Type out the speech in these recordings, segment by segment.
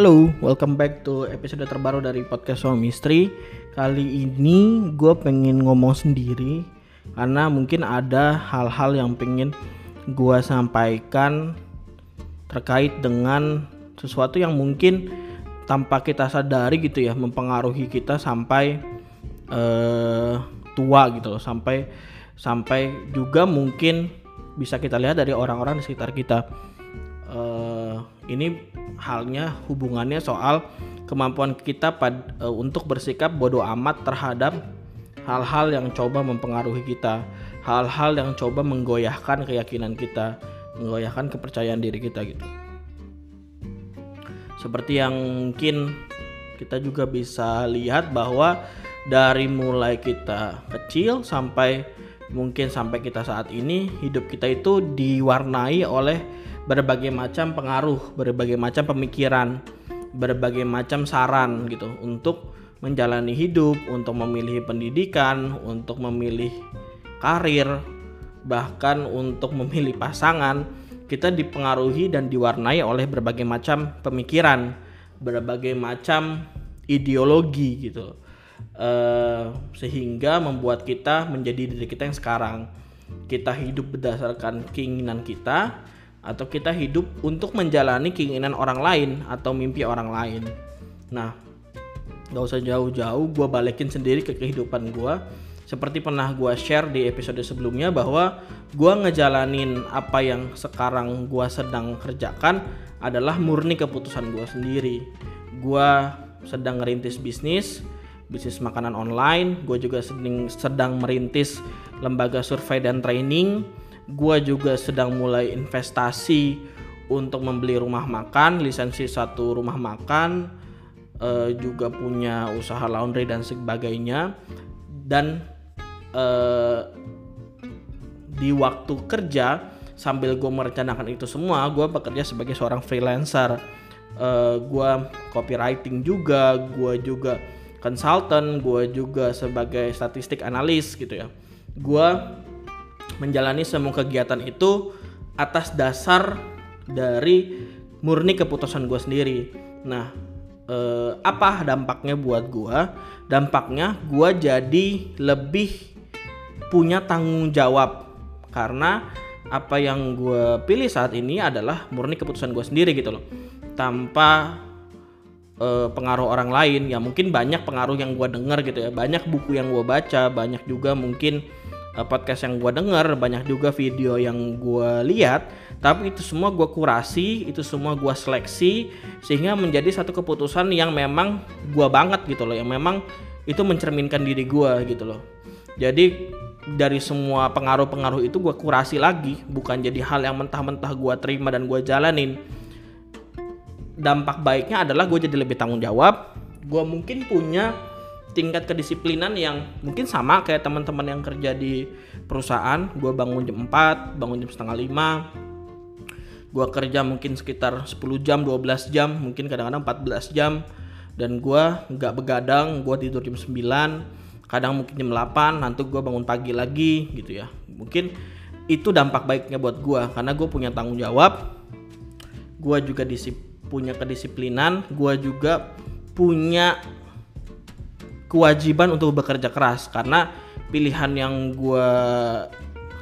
Halo, welcome back to episode terbaru dari podcast Suami Istri. Kali ini gue pengen ngomong sendiri karena mungkin ada hal-hal yang pengen gue sampaikan terkait dengan sesuatu yang mungkin tanpa kita sadari gitu ya mempengaruhi kita sampai uh, tua gitu loh, sampai sampai juga mungkin bisa kita lihat dari orang-orang di sekitar kita. Uh, ini halnya hubungannya soal kemampuan kita pad, uh, untuk bersikap bodoh amat terhadap hal-hal yang coba mempengaruhi kita, hal-hal yang coba menggoyahkan keyakinan kita, menggoyahkan kepercayaan diri kita gitu. Seperti yang mungkin kita juga bisa lihat bahwa dari mulai kita kecil sampai mungkin sampai kita saat ini hidup kita itu diwarnai oleh berbagai macam pengaruh, berbagai macam pemikiran, berbagai macam saran gitu untuk menjalani hidup, untuk memilih pendidikan, untuk memilih karir, bahkan untuk memilih pasangan, kita dipengaruhi dan diwarnai oleh berbagai macam pemikiran, berbagai macam ideologi gitu. Uh, sehingga membuat kita menjadi diri kita yang sekarang. Kita hidup berdasarkan keinginan kita, atau kita hidup untuk menjalani keinginan orang lain atau mimpi orang lain. Nah, gak usah jauh-jauh, gue balikin sendiri ke kehidupan gue. Seperti pernah gue share di episode sebelumnya bahwa gue ngejalanin apa yang sekarang gue sedang kerjakan adalah murni keputusan gue sendiri. Gue sedang ngerintis bisnis, bisnis makanan online. Gue juga sedang, sedang merintis lembaga survei dan training gue juga sedang mulai investasi untuk membeli rumah makan, lisensi satu rumah makan, uh, juga punya usaha laundry dan sebagainya. Dan uh, di waktu kerja sambil gue merencanakan itu semua, gue bekerja sebagai seorang freelancer. Uh, gue copywriting juga, gue juga consultant, gue juga sebagai statistik analis gitu ya. Gue menjalani semua kegiatan itu atas dasar dari murni keputusan gue sendiri. Nah, eh, apa dampaknya buat gue? Dampaknya gue jadi lebih punya tanggung jawab karena apa yang gue pilih saat ini adalah murni keputusan gue sendiri gitu loh, tanpa eh, pengaruh orang lain. Ya mungkin banyak pengaruh yang gue dengar gitu ya, banyak buku yang gue baca, banyak juga mungkin podcast yang gue denger banyak juga video yang gue lihat tapi itu semua gue kurasi itu semua gue seleksi sehingga menjadi satu keputusan yang memang gue banget gitu loh yang memang itu mencerminkan diri gue gitu loh. Jadi dari semua pengaruh-pengaruh itu gue kurasi lagi bukan jadi hal yang mentah-mentah gue terima dan gue jalanin. Dampak baiknya adalah gue jadi lebih tanggung jawab gue mungkin punya tingkat kedisiplinan yang mungkin sama kayak teman-teman yang kerja di perusahaan. Gue bangun jam 4 bangun jam setengah 5 gue kerja mungkin sekitar 10 jam 12 jam mungkin kadang-kadang 14 jam. Dan gue nggak begadang gue tidur jam 9 kadang mungkin jam 8 nanti gue bangun pagi lagi gitu ya. Mungkin itu dampak baiknya buat gue karena gue punya tanggung jawab. Gue juga disip, punya kedisiplinan gue juga punya kewajiban untuk bekerja keras karena pilihan yang gue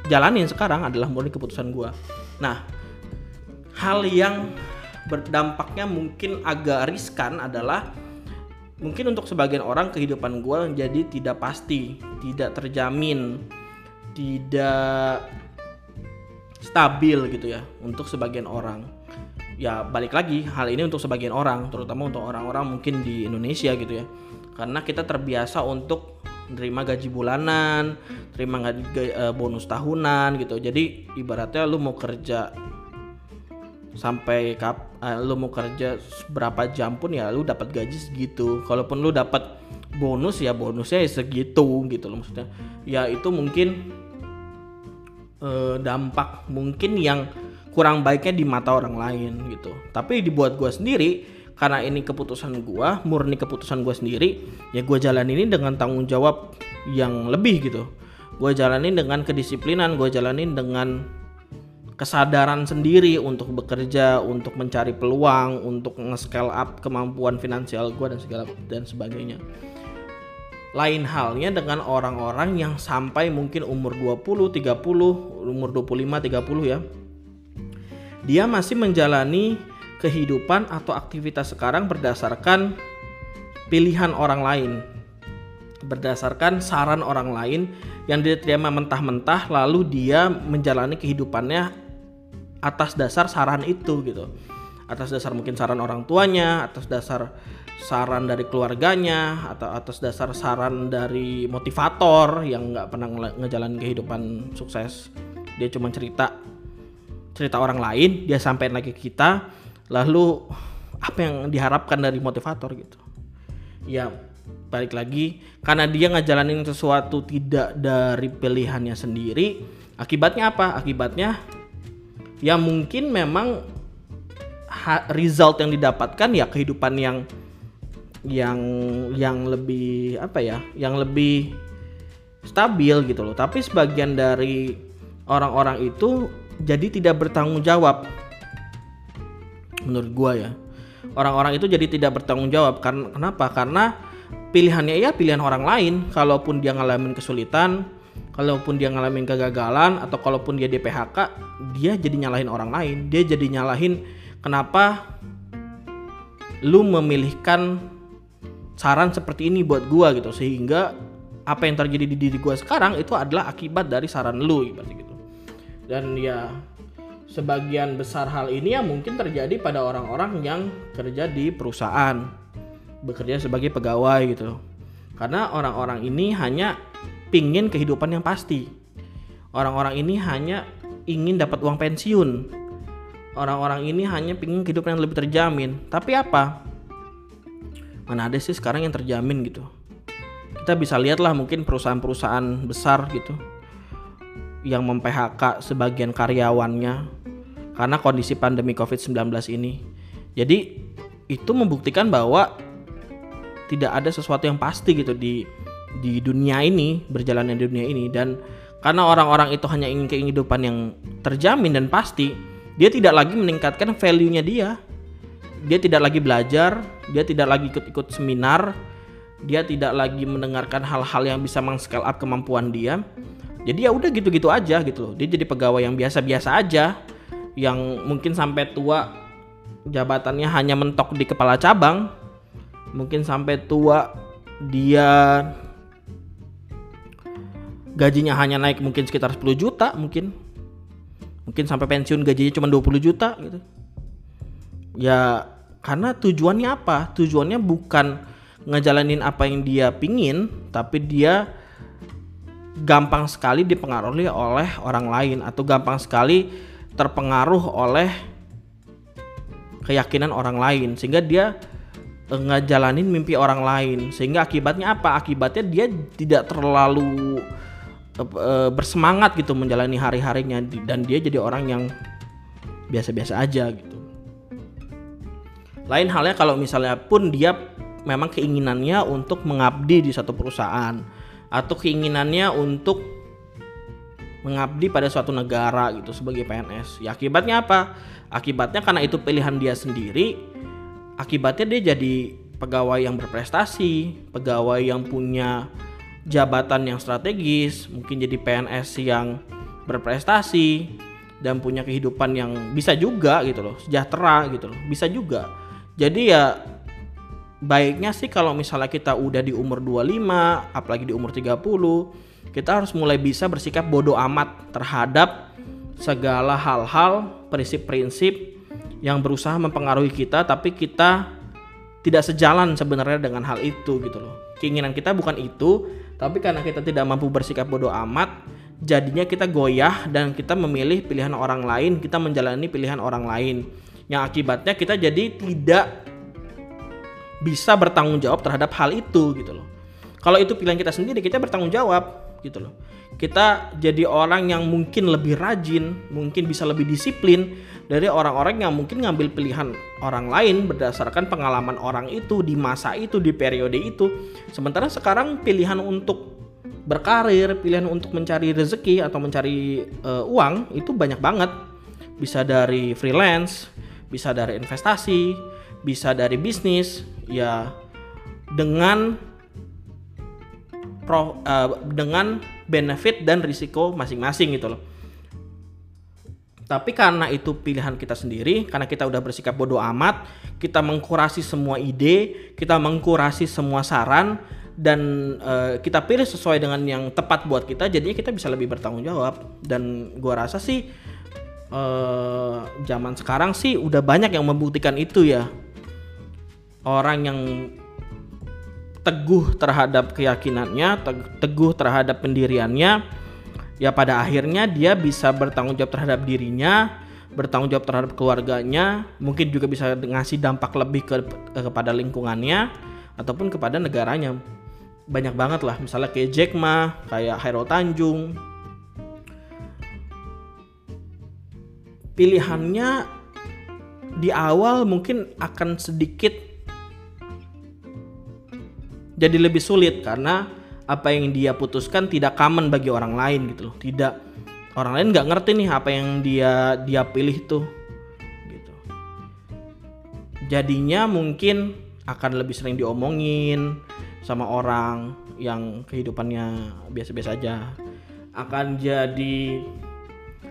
jalanin sekarang adalah murni keputusan gue. Nah, hal yang berdampaknya mungkin agak riskan adalah mungkin untuk sebagian orang kehidupan gue jadi tidak pasti, tidak terjamin, tidak stabil gitu ya untuk sebagian orang. Ya balik lagi hal ini untuk sebagian orang, terutama untuk orang-orang mungkin di Indonesia gitu ya karena kita terbiasa untuk terima gaji bulanan, terima gaji uh, bonus tahunan gitu. Jadi ibaratnya lu mau kerja sampai kap uh, lu mau kerja berapa jam pun ya lu dapat gaji segitu. Kalaupun lu dapat bonus ya bonusnya ya segitu gitu loh maksudnya. Ya itu mungkin uh, dampak mungkin yang kurang baiknya di mata orang lain gitu. Tapi dibuat gua sendiri karena ini keputusan gue murni keputusan gue sendiri ya gue jalanin ini dengan tanggung jawab yang lebih gitu gue jalanin dengan kedisiplinan gue jalanin dengan kesadaran sendiri untuk bekerja, untuk mencari peluang, untuk nge-scale up kemampuan finansial gue dan segala dan sebagainya. Lain halnya dengan orang-orang yang sampai mungkin umur 20, 30, umur 25, 30 ya. Dia masih menjalani kehidupan atau aktivitas sekarang berdasarkan pilihan orang lain. Berdasarkan saran orang lain yang dia terima mentah-mentah lalu dia menjalani kehidupannya atas dasar saran itu gitu atas dasar mungkin saran orang tuanya atas dasar saran dari keluarganya atau atas dasar saran dari motivator yang nggak pernah ngejalanin kehidupan sukses dia cuma cerita cerita orang lain dia sampaikan lagi ke kita lalu apa yang diharapkan dari motivator gitu. Ya balik lagi karena dia ngejalanin sesuatu tidak dari pilihannya sendiri akibatnya apa? Akibatnya yang mungkin memang result yang didapatkan ya kehidupan yang yang yang lebih apa ya yang lebih stabil gitu loh. Tapi sebagian dari orang-orang itu jadi tidak bertanggung jawab. Menurut gua ya. Orang-orang itu jadi tidak bertanggung jawab. Karena kenapa? Karena pilihannya ya pilihan orang lain. Kalaupun dia ngalamin kesulitan kalaupun dia ngalamin kegagalan atau kalaupun dia di PHK dia jadi nyalahin orang lain. Dia jadi nyalahin kenapa lu memilihkan saran seperti ini buat gua gitu. Sehingga apa yang terjadi di diri gua sekarang itu adalah akibat dari saran lu gitu dan ya sebagian besar hal ini ya mungkin terjadi pada orang-orang yang kerja di perusahaan bekerja sebagai pegawai gitu karena orang-orang ini hanya pingin kehidupan yang pasti. Orang-orang ini hanya ingin dapat uang pensiun. Orang-orang ini hanya pingin kehidupan yang lebih terjamin. Tapi apa? Mana ada sih sekarang yang terjamin gitu. Kita bisa lihatlah mungkin perusahaan-perusahaan besar gitu yang mem-PHK sebagian karyawannya karena kondisi pandemi Covid-19 ini. Jadi itu membuktikan bahwa tidak ada sesuatu yang pasti gitu di di dunia ini berjalan di dunia ini. Dan karena orang-orang itu hanya ingin kehidupan yang terjamin dan pasti dia tidak lagi meningkatkan value-nya dia. Dia tidak lagi belajar dia tidak lagi ikut-ikut seminar dia tidak lagi mendengarkan hal-hal yang bisa meng-scale up kemampuan dia jadi ya udah gitu-gitu aja gitu loh. Dia jadi pegawai yang biasa-biasa aja yang mungkin sampai tua jabatannya hanya mentok di kepala cabang. Mungkin sampai tua dia gajinya hanya naik mungkin sekitar 10 juta mungkin. Mungkin sampai pensiun gajinya cuma 20 juta gitu. Ya karena tujuannya apa? Tujuannya bukan ngejalanin apa yang dia pingin tapi dia gampang sekali dipengaruhi oleh orang lain atau gampang sekali terpengaruh oleh keyakinan orang lain. Sehingga dia eh, ngejalanin mimpi orang lain. Sehingga akibatnya apa? Akibatnya dia tidak terlalu uh, bersemangat gitu menjalani hari-harinya. Dan dia jadi orang yang biasa-biasa aja gitu. Lain halnya kalau misalnya pun dia memang keinginannya untuk mengabdi di satu perusahaan atau keinginannya untuk mengabdi pada suatu negara gitu sebagai PNS. Ya akibatnya apa? Akibatnya karena itu pilihan dia sendiri, akibatnya dia jadi pegawai yang berprestasi, pegawai yang punya jabatan yang strategis, mungkin jadi PNS yang berprestasi dan punya kehidupan yang bisa juga gitu loh, sejahtera gitu loh, bisa juga. Jadi ya baiknya sih kalau misalnya kita udah di umur 25, apalagi di umur 30, kita harus mulai bisa bersikap bodoh amat terhadap segala hal-hal, prinsip-prinsip yang berusaha mempengaruhi kita tapi kita tidak sejalan sebenarnya dengan hal itu gitu loh. Keinginan kita bukan itu, tapi karena kita tidak mampu bersikap bodoh amat, jadinya kita goyah dan kita memilih pilihan orang lain, kita menjalani pilihan orang lain. Yang akibatnya kita jadi tidak bisa bertanggung jawab terhadap hal itu gitu loh. Kalau itu pilihan kita sendiri, kita bertanggung jawab gitu loh. Kita jadi orang yang mungkin lebih rajin, mungkin bisa lebih disiplin dari orang-orang yang mungkin ngambil pilihan orang lain berdasarkan pengalaman orang itu di masa itu, di periode itu. Sementara sekarang pilihan untuk berkarir, pilihan untuk mencari rezeki atau mencari uh, uang itu banyak banget. bisa dari freelance, bisa dari investasi, bisa dari bisnis, ya dengan pro, uh, dengan benefit dan risiko masing-masing gitu loh. Tapi karena itu pilihan kita sendiri, karena kita udah bersikap bodoh amat, kita mengkurasi semua ide, kita mengkurasi semua saran, dan uh, kita pilih sesuai dengan yang tepat buat kita, jadinya kita bisa lebih bertanggung jawab. Dan gua rasa sih uh, zaman sekarang sih udah banyak yang membuktikan itu ya. Orang yang teguh terhadap keyakinannya, teguh terhadap pendiriannya, ya pada akhirnya dia bisa bertanggung jawab terhadap dirinya, bertanggung jawab terhadap keluarganya, mungkin juga bisa ngasih dampak lebih ke, kepada lingkungannya ataupun kepada negaranya. Banyak banget lah, misalnya kayak Jack Ma, kayak Hairul Tanjung. Pilihannya di awal mungkin akan sedikit jadi lebih sulit karena apa yang dia putuskan tidak common bagi orang lain gitu loh. Tidak. Orang lain nggak ngerti nih apa yang dia dia pilih tuh gitu. Jadinya mungkin akan lebih sering diomongin sama orang yang kehidupannya biasa-biasa aja. Akan jadi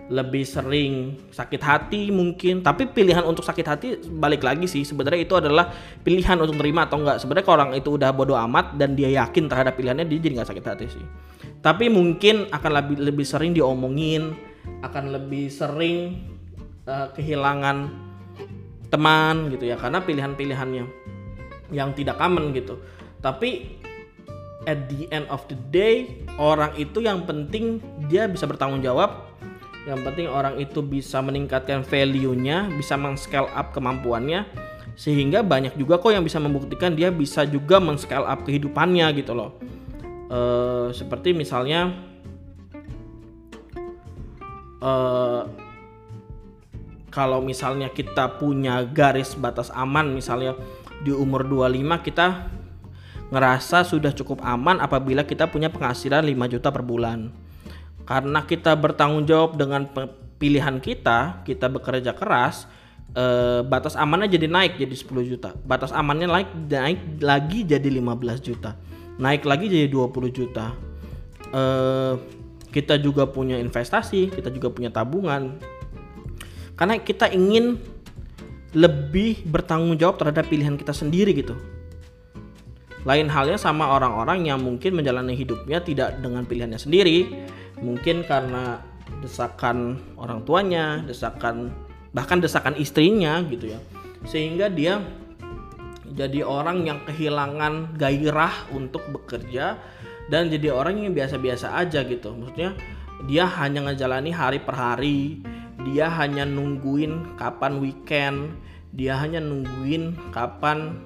lebih sering sakit hati mungkin. Tapi pilihan untuk sakit hati balik lagi sih. Sebenarnya itu adalah pilihan untuk terima atau enggak. Sebenarnya kalau orang itu udah bodoh amat dan dia yakin terhadap pilihannya dia jadi nggak sakit hati sih. Tapi mungkin akan lebih lebih sering diomongin akan lebih sering uh, kehilangan teman gitu ya. Karena pilihan-pilihannya yang tidak common gitu. Tapi at the end of the day orang itu yang penting dia bisa bertanggung jawab yang penting orang itu bisa meningkatkan value-nya, bisa men-scale up kemampuannya sehingga banyak juga kok yang bisa membuktikan dia bisa juga men-scale up kehidupannya gitu loh. E, seperti misalnya e, kalau misalnya kita punya garis batas aman misalnya di umur 25 kita ngerasa sudah cukup aman apabila kita punya penghasilan 5 juta per bulan karena kita bertanggung jawab dengan pilihan kita, kita bekerja keras, eh, batas amannya jadi naik jadi 10 juta. Batas amannya naik naik lagi jadi 15 juta. Naik lagi jadi 20 juta. Eh, kita juga punya investasi, kita juga punya tabungan. Karena kita ingin lebih bertanggung jawab terhadap pilihan kita sendiri gitu. Lain halnya sama orang-orang yang mungkin menjalani hidupnya tidak dengan pilihannya sendiri, mungkin karena desakan orang tuanya, desakan bahkan desakan istrinya gitu ya. Sehingga dia jadi orang yang kehilangan gairah untuk bekerja dan jadi orang yang biasa-biasa aja gitu. Maksudnya dia hanya ngejalani hari per hari, dia hanya nungguin kapan weekend, dia hanya nungguin kapan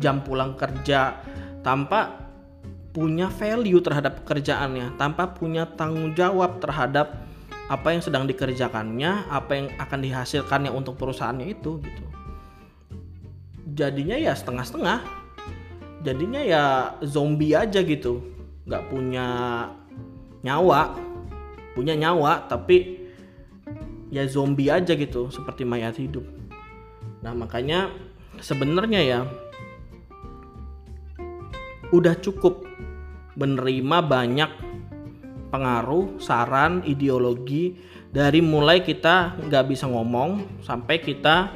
jam pulang kerja tanpa punya value terhadap pekerjaannya tanpa punya tanggung jawab terhadap apa yang sedang dikerjakannya, apa yang akan dihasilkannya untuk perusahaannya itu gitu. Jadinya ya setengah-setengah. Jadinya ya zombie aja gitu. nggak punya nyawa. Punya nyawa tapi ya zombie aja gitu seperti mayat hidup. Nah, makanya sebenarnya ya udah cukup menerima banyak pengaruh, saran, ideologi dari mulai kita nggak bisa ngomong sampai kita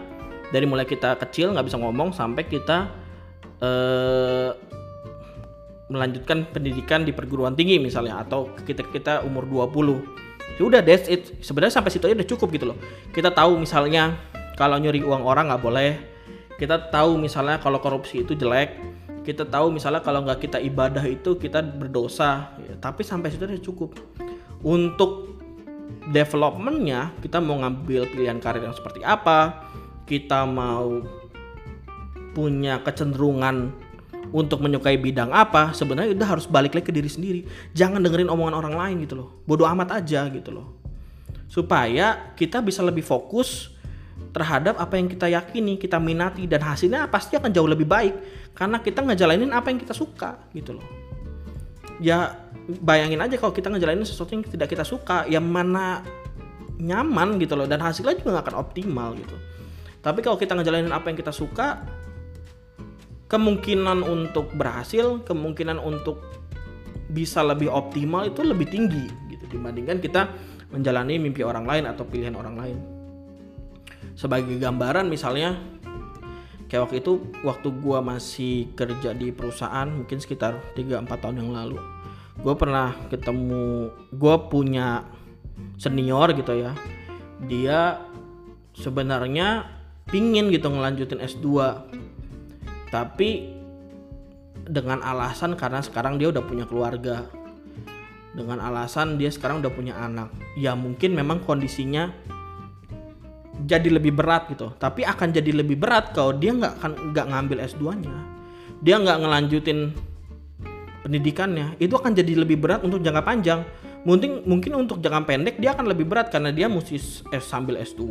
dari mulai kita kecil nggak bisa ngomong sampai kita eh, melanjutkan pendidikan di perguruan tinggi misalnya atau kita kita umur 20 ya udah that's it. Sebenarnya sampai situ aja udah cukup gitu loh. Kita tahu misalnya kalau nyuri uang orang nggak boleh. Kita tahu misalnya kalau korupsi itu jelek kita tahu misalnya kalau nggak kita ibadah itu kita berdosa. Ya, tapi sampai situ udah cukup. Untuk developmentnya kita mau ngambil pilihan karir yang seperti apa kita mau punya kecenderungan untuk menyukai bidang apa sebenarnya udah harus balik lagi ke diri sendiri. Jangan dengerin omongan orang lain gitu loh. Bodoh amat aja gitu loh. Supaya kita bisa lebih fokus terhadap apa yang kita yakini, kita minati dan hasilnya pasti akan jauh lebih baik karena kita ngejalanin apa yang kita suka gitu loh. Ya bayangin aja kalau kita ngejalanin sesuatu yang tidak kita suka, yang mana nyaman gitu loh. Dan hasilnya juga nggak akan optimal gitu. Tapi kalau kita ngejalanin apa yang kita suka kemungkinan untuk berhasil kemungkinan untuk bisa lebih optimal itu lebih tinggi gitu dibandingkan kita menjalani mimpi orang lain atau pilihan orang lain. Sebagai gambaran misalnya kayak waktu itu waktu gua masih kerja di perusahaan mungkin sekitar 3-4 tahun yang lalu gue pernah ketemu gue punya senior gitu ya. Dia sebenarnya pingin gitu ngelanjutin S2 tapi dengan alasan karena sekarang dia udah punya keluarga. Dengan alasan dia sekarang udah punya anak. Ya mungkin memang kondisinya jadi lebih berat gitu. Tapi akan jadi lebih berat kalau dia nggak akan nggak ngambil S2 nya dia nggak ngelanjutin pendidikannya. Itu akan jadi lebih berat untuk jangka panjang. Mungkin mungkin untuk jangka pendek dia akan lebih berat karena dia mesti S, sambil S2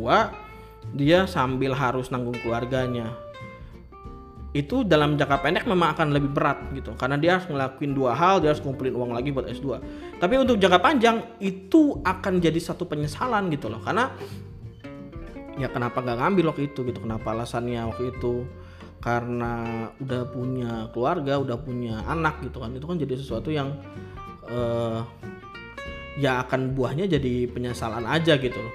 dia sambil harus nanggung keluarganya. Itu dalam jangka pendek memang akan lebih berat gitu. Karena dia harus ngelakuin dua hal dia harus ngumpulin uang lagi buat S2 tapi untuk jangka panjang itu akan jadi satu penyesalan gitu loh. Karena ya kenapa nggak ngambil waktu itu gitu? Kenapa alasannya waktu itu? Karena udah punya keluarga udah punya anak gitu kan. Itu kan jadi sesuatu yang uh, ya akan buahnya jadi penyesalan aja gitu loh.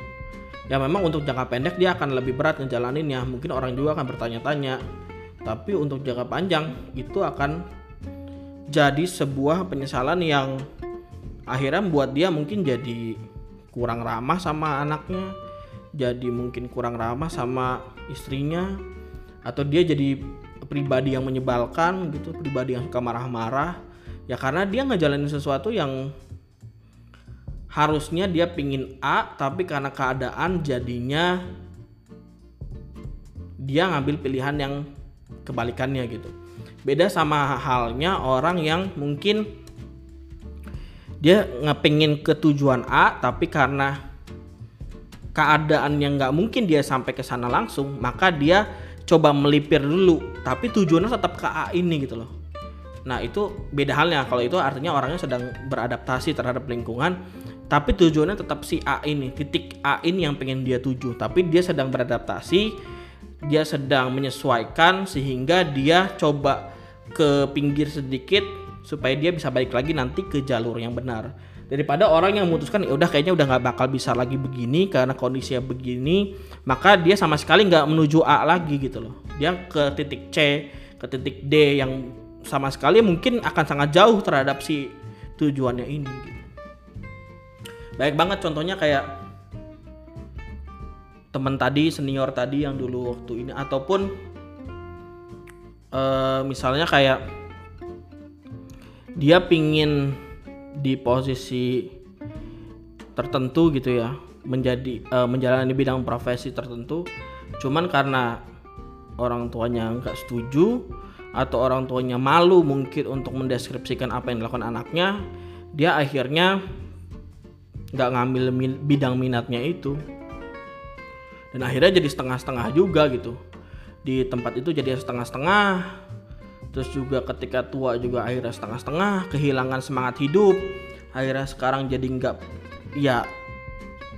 Ya memang untuk jangka pendek dia akan lebih berat ngejalaninnya. Mungkin orang juga akan bertanya-tanya. Tapi untuk jangka panjang itu akan jadi sebuah penyesalan yang akhirnya membuat dia mungkin jadi kurang ramah sama anaknya jadi mungkin kurang ramah sama istrinya atau dia jadi pribadi yang menyebalkan gitu pribadi yang suka marah-marah. Ya karena dia ngejalanin sesuatu yang harusnya dia pingin A tapi karena keadaan jadinya dia ngambil pilihan yang kebalikannya gitu. Beda sama halnya orang yang mungkin dia ngepingin ke tujuan A tapi karena keadaan yang nggak mungkin dia sampai ke sana langsung maka dia coba melipir dulu. Tapi tujuannya tetap ke A ini gitu loh. Nah itu beda halnya. Kalau itu artinya orangnya sedang beradaptasi terhadap lingkungan tapi tujuannya tetap si A ini titik A ini yang pengen dia tuju. Tapi dia sedang beradaptasi dia sedang menyesuaikan sehingga dia coba ke pinggir sedikit supaya dia bisa balik lagi nanti ke jalur yang benar daripada orang yang memutuskan ya udah kayaknya udah nggak bakal bisa lagi begini karena kondisinya begini maka dia sama sekali nggak menuju A lagi gitu loh dia ke titik C ke titik D yang sama sekali mungkin akan sangat jauh terhadap si tujuannya ini gitu. baik banget contohnya kayak teman tadi senior tadi yang dulu waktu ini ataupun uh, misalnya kayak dia pingin di posisi tertentu gitu ya menjadi uh, menjalani bidang profesi tertentu. Cuman karena orang tuanya nggak setuju atau orang tuanya malu mungkin untuk mendeskripsikan apa yang dilakukan anaknya dia akhirnya nggak ngambil min bidang minatnya itu. Dan akhirnya jadi setengah-setengah juga gitu. Di tempat itu jadi setengah-setengah terus juga ketika tua juga akhirnya setengah-setengah kehilangan semangat hidup. Akhirnya sekarang jadi nggak ya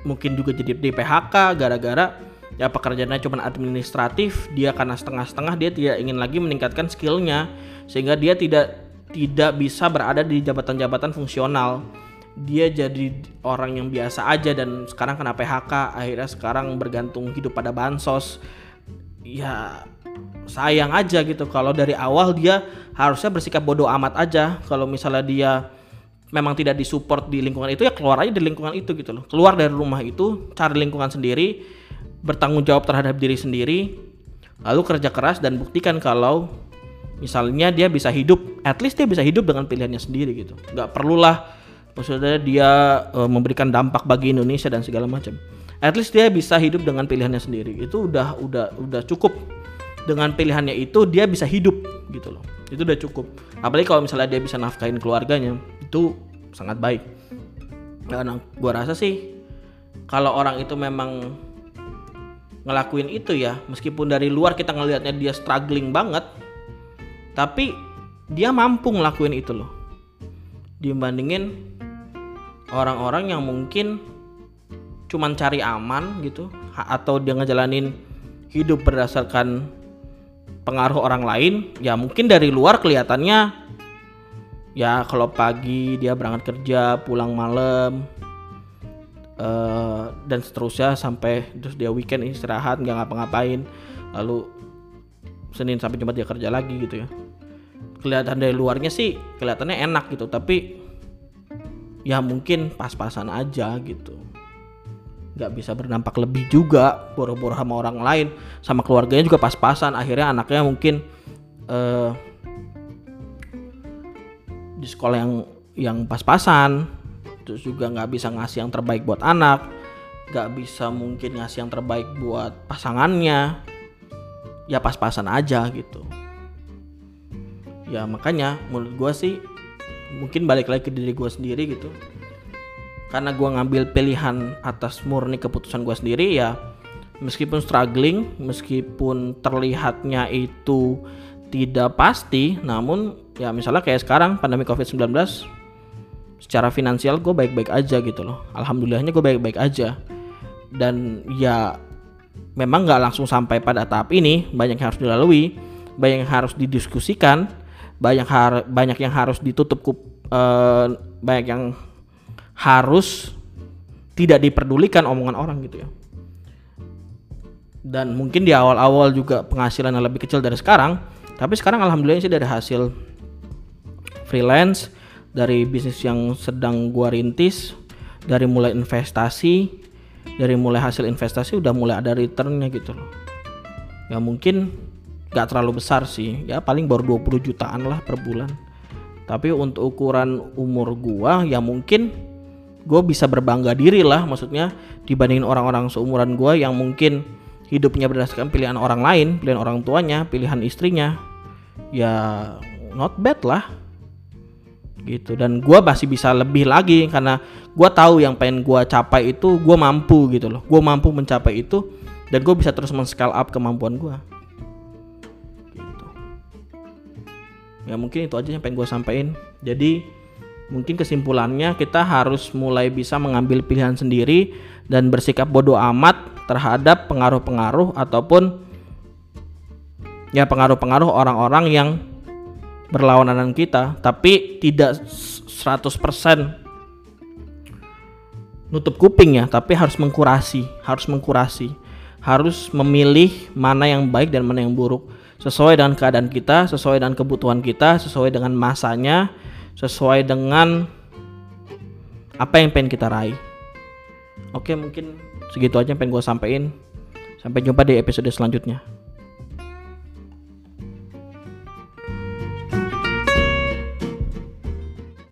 mungkin juga jadi di PHK gara-gara ya pekerjaannya cuma administratif. Dia karena setengah-setengah dia tidak ingin lagi meningkatkan skillnya. Sehingga dia tidak tidak bisa berada di jabatan-jabatan fungsional. Dia jadi orang yang biasa aja dan sekarang kena PHK akhirnya sekarang bergantung hidup pada bansos. Ya sayang aja gitu. Kalau dari awal dia harusnya bersikap bodoh amat aja. Kalau misalnya dia memang tidak disupport di lingkungan itu ya keluar aja dari lingkungan itu gitu loh. Keluar dari rumah itu cari lingkungan sendiri bertanggung jawab terhadap diri sendiri lalu kerja keras dan buktikan kalau misalnya dia bisa hidup at least dia bisa hidup dengan pilihannya sendiri gitu. Nggak perlulah maksudnya dia uh, memberikan dampak bagi Indonesia dan segala macam. At least dia bisa hidup dengan pilihannya sendiri. Itu udah udah udah cukup dengan pilihannya itu dia bisa hidup gitu loh. Itu udah cukup. Apalagi kalau misalnya dia bisa nafkahin keluarganya itu sangat baik. Nah, gua rasa sih kalau orang itu memang ngelakuin itu ya meskipun dari luar kita ngelihatnya dia struggling banget tapi dia mampu ngelakuin itu loh. Dibandingin orang-orang yang mungkin cuman cari aman gitu atau dia ngejalanin hidup berdasarkan pengaruh orang lain ya mungkin dari luar kelihatannya ya kalau pagi dia berangkat kerja pulang malam eh, dan seterusnya sampai terus dia weekend istirahat nggak ngapa-ngapain lalu Senin sampai Jumat dia kerja lagi gitu ya. Kelihatan dari luarnya sih kelihatannya enak gitu tapi ya mungkin pas-pasan aja gitu nggak bisa berdampak lebih juga boro-boro sama orang lain sama keluarganya juga pas-pasan. Akhirnya anaknya mungkin eh, di sekolah yang yang pas-pasan terus juga nggak bisa ngasih yang terbaik buat anak nggak bisa mungkin ngasih yang terbaik buat pasangannya. Ya pas-pasan aja gitu. Ya makanya menurut gue sih mungkin balik lagi ke diri gue sendiri gitu karena gue ngambil pilihan atas murni keputusan gue sendiri ya meskipun struggling meskipun terlihatnya itu tidak pasti namun ya misalnya kayak sekarang pandemi covid-19 secara finansial gue baik-baik aja gitu loh. Alhamdulillahnya gue baik-baik aja. Dan ya memang nggak langsung sampai pada tahap ini banyak yang harus dilalui banyak yang harus didiskusikan banyak har banyak yang harus ditutup kup eh, banyak yang harus tidak diperdulikan omongan orang gitu ya. Dan mungkin di awal-awal juga penghasilan yang lebih kecil dari sekarang tapi sekarang alhamdulillah sih dari hasil freelance dari bisnis yang sedang gua rintis dari mulai investasi dari mulai hasil investasi udah mulai ada returnnya gitu loh. Ya mungkin gak terlalu besar sih ya paling baru 20 jutaan lah per bulan. Tapi untuk ukuran umur gua ya mungkin gue bisa berbangga diri lah maksudnya dibandingin orang-orang seumuran gua yang mungkin hidupnya berdasarkan pilihan orang lain pilihan orang tuanya pilihan istrinya. Ya not bad lah. Gitu. Dan gua masih bisa lebih lagi karena gua tahu yang pengen gua capai itu gua mampu gitu loh. Gua mampu mencapai itu dan gue bisa terus men-scale up kemampuan gua. Gitu. Ya mungkin itu aja yang pengen gue sampaikan. Jadi mungkin kesimpulannya kita harus mulai bisa mengambil pilihan sendiri dan bersikap bodoh amat terhadap pengaruh-pengaruh ataupun ya pengaruh-pengaruh orang-orang yang berlawanan dengan kita. Tapi tidak 100% nutup kuping ya tapi harus mengkurasi harus mengkurasi. Harus memilih mana yang baik dan mana yang buruk. Sesuai dengan keadaan kita sesuai dengan kebutuhan kita sesuai dengan masanya sesuai dengan apa yang pengen kita raih. Oke mungkin segitu aja yang pengen gue sampein. Sampai jumpa di episode selanjutnya